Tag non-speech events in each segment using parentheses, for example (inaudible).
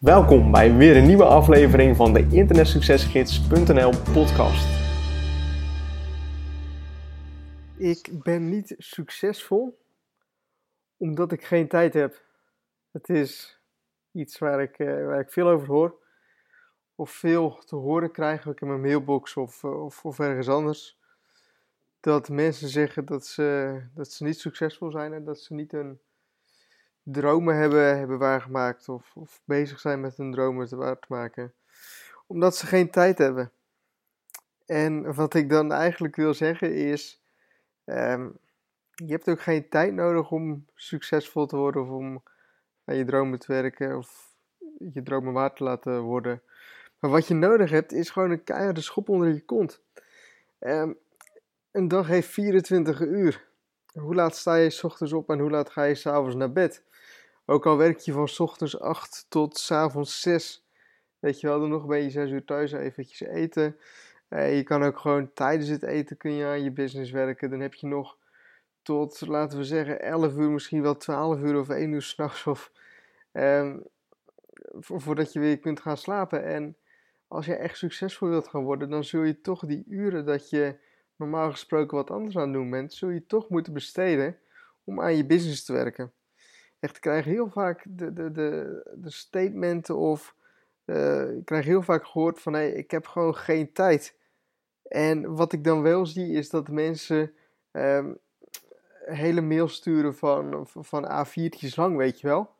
Welkom bij weer een nieuwe aflevering van de internetsuccesgids.nl podcast. Ik ben niet succesvol omdat ik geen tijd heb. Het is iets waar ik, eh, waar ik veel over hoor. Of veel te horen krijg, ook in mijn mailbox of, eh, of, of ergens anders. Dat mensen zeggen dat ze, dat ze niet succesvol zijn en dat ze niet een dromen hebben, hebben waargemaakt of, of bezig zijn met hun dromen te waar te maken. Omdat ze geen tijd hebben. En wat ik dan eigenlijk wil zeggen is, um, je hebt ook geen tijd nodig om succesvol te worden of om aan je dromen te werken of je dromen waar te laten worden. Maar wat je nodig hebt is gewoon een keiharde schop onder je kont. Um, een dag heeft 24 uur. Hoe laat sta je s ochtends op en hoe laat ga je s'avonds naar bed? Ook al werk je van ochtends 8 tot avonds 6. Weet je wel, dan nog ben je 6 uur thuis eventjes eten. Eh, je kan ook gewoon tijdens het eten kun je aan je business werken. Dan heb je nog tot, laten we zeggen, 11 uur, misschien wel 12 uur of 1 uur (laughs) s'nachts. Of eh, voordat je weer kunt gaan slapen. En als je echt succesvol wilt gaan worden, dan zul je toch die uren dat je normaal gesproken wat anders aan het doen bent, zul je toch moeten besteden om aan je business te werken echt, ik krijg heel vaak de, de, de, de statementen of uh, ik krijg heel vaak gehoord van hé, hey, ik heb gewoon geen tijd. En wat ik dan wel zie is dat mensen um, hele mails sturen van, van A4'tjes lang, weet je wel.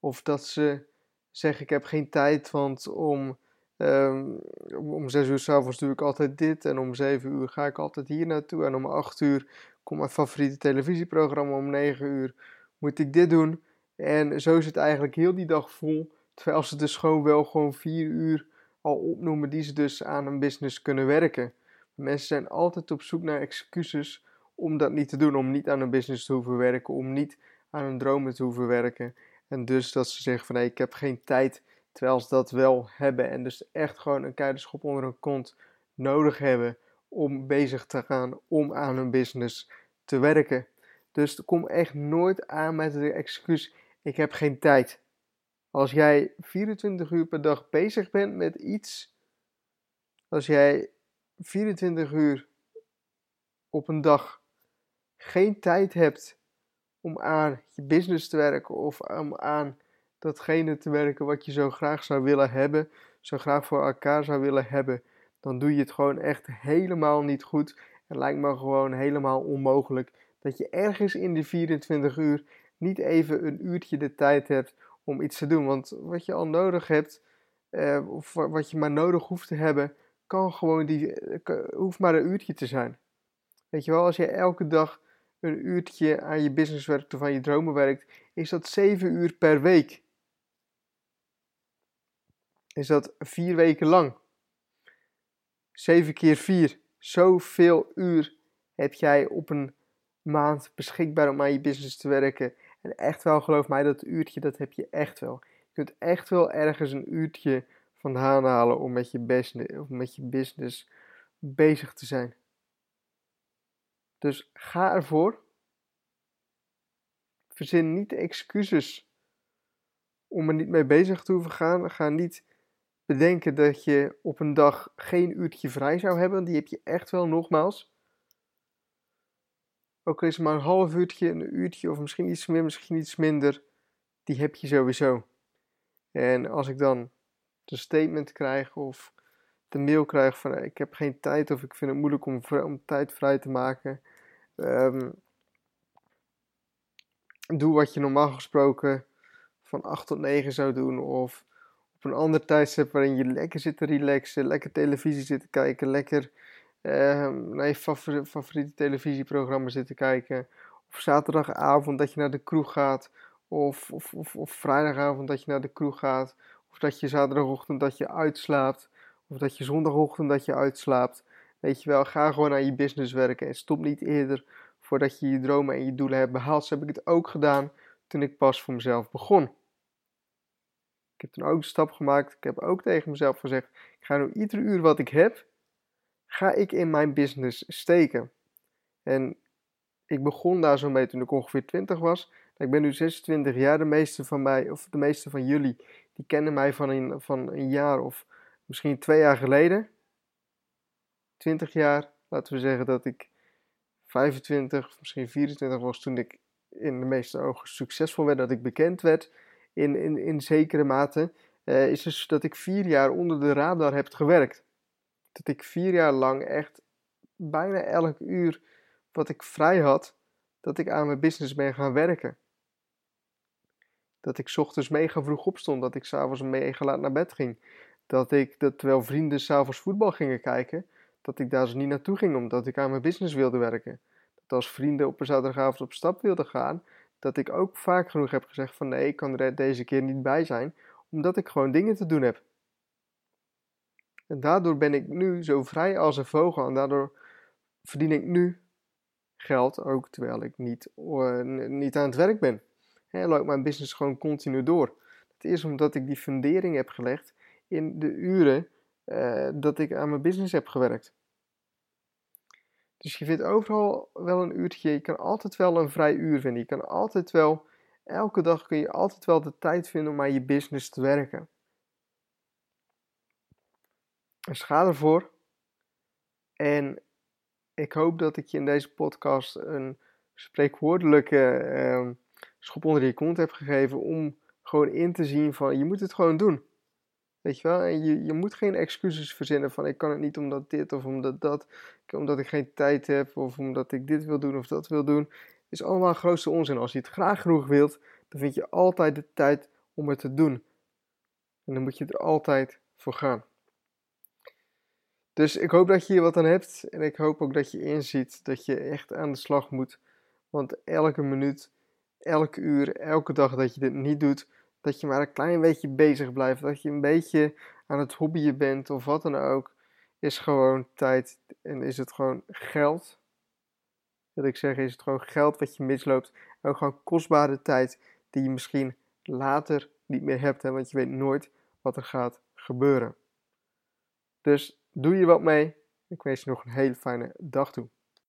Of dat ze zeggen ik heb geen tijd, want om, um, om 6 uur s'avonds doe ik altijd dit. En om 7 uur ga ik altijd hier naartoe. En om 8 uur komt mijn favoriete televisieprogramma. Om 9 uur moet ik dit doen. En zo is het eigenlijk heel die dag vol. Terwijl ze dus gewoon wel gewoon vier uur al opnoemen die ze dus aan een business kunnen werken. Mensen zijn altijd op zoek naar excuses om dat niet te doen. Om niet aan een business te hoeven werken. Om niet aan hun dromen te hoeven werken. En dus dat ze zeggen van nee, ik heb geen tijd. Terwijl ze dat wel hebben. En dus echt gewoon een keiharde schop onder hun kont nodig hebben om bezig te gaan om aan hun business te werken. Dus kom echt nooit aan met de excuus: ik heb geen tijd. Als jij 24 uur per dag bezig bent met iets, als jij 24 uur op een dag geen tijd hebt om aan je business te werken of om aan datgene te werken wat je zo graag zou willen hebben, zo graag voor elkaar zou willen hebben, dan doe je het gewoon echt helemaal niet goed. En lijkt me gewoon helemaal onmogelijk dat je ergens in die 24 uur niet even een uurtje de tijd hebt om iets te doen. Want wat je al nodig hebt, uh, of wat je maar nodig hoeft te hebben, kan gewoon die, eh, hoeft maar een uurtje te zijn. Weet je wel, als je elke dag een uurtje aan je business werkt of aan je dromen werkt, is dat 7 uur per week. Is dat vier weken lang. 7 keer 4. Zoveel uur heb jij op een maand beschikbaar om aan je business te werken. En echt wel, geloof mij, dat uurtje, dat heb je echt wel. Je kunt echt wel ergens een uurtje vandaan halen om met je business, of met je business bezig te zijn. Dus ga ervoor. Verzin niet excuses om er niet mee bezig te hoeven gaan. Ga niet bedenken dat je op een dag geen uurtje vrij zou hebben. Die heb je echt wel nogmaals. Ook al is het maar een half uurtje, een uurtje of misschien iets meer, misschien iets minder, die heb je sowieso. En als ik dan de statement krijg of de mail krijg van ik heb geen tijd of ik vind het moeilijk om, om tijd vrij te maken, um, doe wat je normaal gesproken van 8 tot 9 zou doen of op een ander tijdstip waarin je lekker zit te relaxen, lekker televisie zit te kijken, lekker uh, naar je favoriete, televisieprogramma zitten kijken. Of zaterdagavond dat je naar de kroeg gaat. Of, of, of, of, vrijdagavond dat je naar de kroeg gaat. Of dat je zaterdagochtend dat je uitslaapt. Of dat je zondagochtend dat je uitslaapt. Weet je wel, ga gewoon aan je business werken. En stop niet eerder voordat je je dromen en je doelen hebt behaald. Zo heb ik het ook gedaan toen ik pas voor mezelf begon. Ik heb toen ook de stap gemaakt. Ik heb ook tegen mezelf gezegd: ik ga nu ieder uur wat ik heb, ga ik in mijn business steken? En ik begon daar zo mee toen ik ongeveer 20 was. Ik ben nu 26 jaar. De meeste van mij, of de meeste van jullie, die kennen mij van een, van een jaar of misschien twee jaar geleden. 20 jaar, laten we zeggen dat ik 25, misschien 24 was toen ik in de meeste ogen succesvol werd, dat ik bekend werd in, in, in zekere mate, uh, is dus dat ik vier jaar onder de radar heb gewerkt. Dat ik vier jaar lang echt bijna elk uur wat ik vrij had, dat ik aan mijn business ben gaan werken. Dat ik ochtends mega vroeg opstond, dat ik s'avonds mega laat naar bed ging. Dat ik, dat terwijl vrienden s'avonds voetbal gingen kijken, dat ik daar dus niet naartoe ging omdat ik aan mijn business wilde werken. Dat als vrienden op een zaterdagavond op stap wilden gaan, dat ik ook vaak genoeg heb gezegd van nee, ik kan er deze keer niet bij zijn, omdat ik gewoon dingen te doen heb. En daardoor ben ik nu zo vrij als een vogel en daardoor verdien ik nu geld, ook terwijl ik niet, uh, niet aan het werk ben. En loopt mijn business gewoon continu door. Het is omdat ik die fundering heb gelegd in de uren uh, dat ik aan mijn business heb gewerkt. Dus je vindt overal wel een uurtje. Je kan altijd wel een vrij uur vinden. Je kan altijd wel, elke dag kun je altijd wel de tijd vinden om aan je business te werken. Ga ervoor. En ik hoop dat ik je in deze podcast een spreekwoordelijke uh, schop onder je kont heb gegeven om gewoon in te zien van je moet het gewoon doen. Weet je wel? En je, je moet geen excuses verzinnen van ik kan het niet omdat dit of omdat dat, omdat ik geen tijd heb of omdat ik dit wil doen of dat wil doen. Het is allemaal grootste onzin. Als je het graag genoeg wilt, dan vind je altijd de tijd om het te doen. En dan moet je er altijd voor gaan. Dus ik hoop dat je hier wat aan hebt en ik hoop ook dat je inziet dat je echt aan de slag moet. Want elke minuut, elke uur, elke dag dat je dit niet doet, dat je maar een klein beetje bezig blijft, dat je een beetje aan het hobbyen bent of wat dan ook, is gewoon tijd en is het gewoon geld. Wat ik zeg, is het gewoon geld wat je misloopt. En ook gewoon kostbare tijd die je misschien later niet meer hebt, hè, want je weet nooit wat er gaat gebeuren. Dus doe je wat mee. Ik wens je nog een hele fijne dag toe.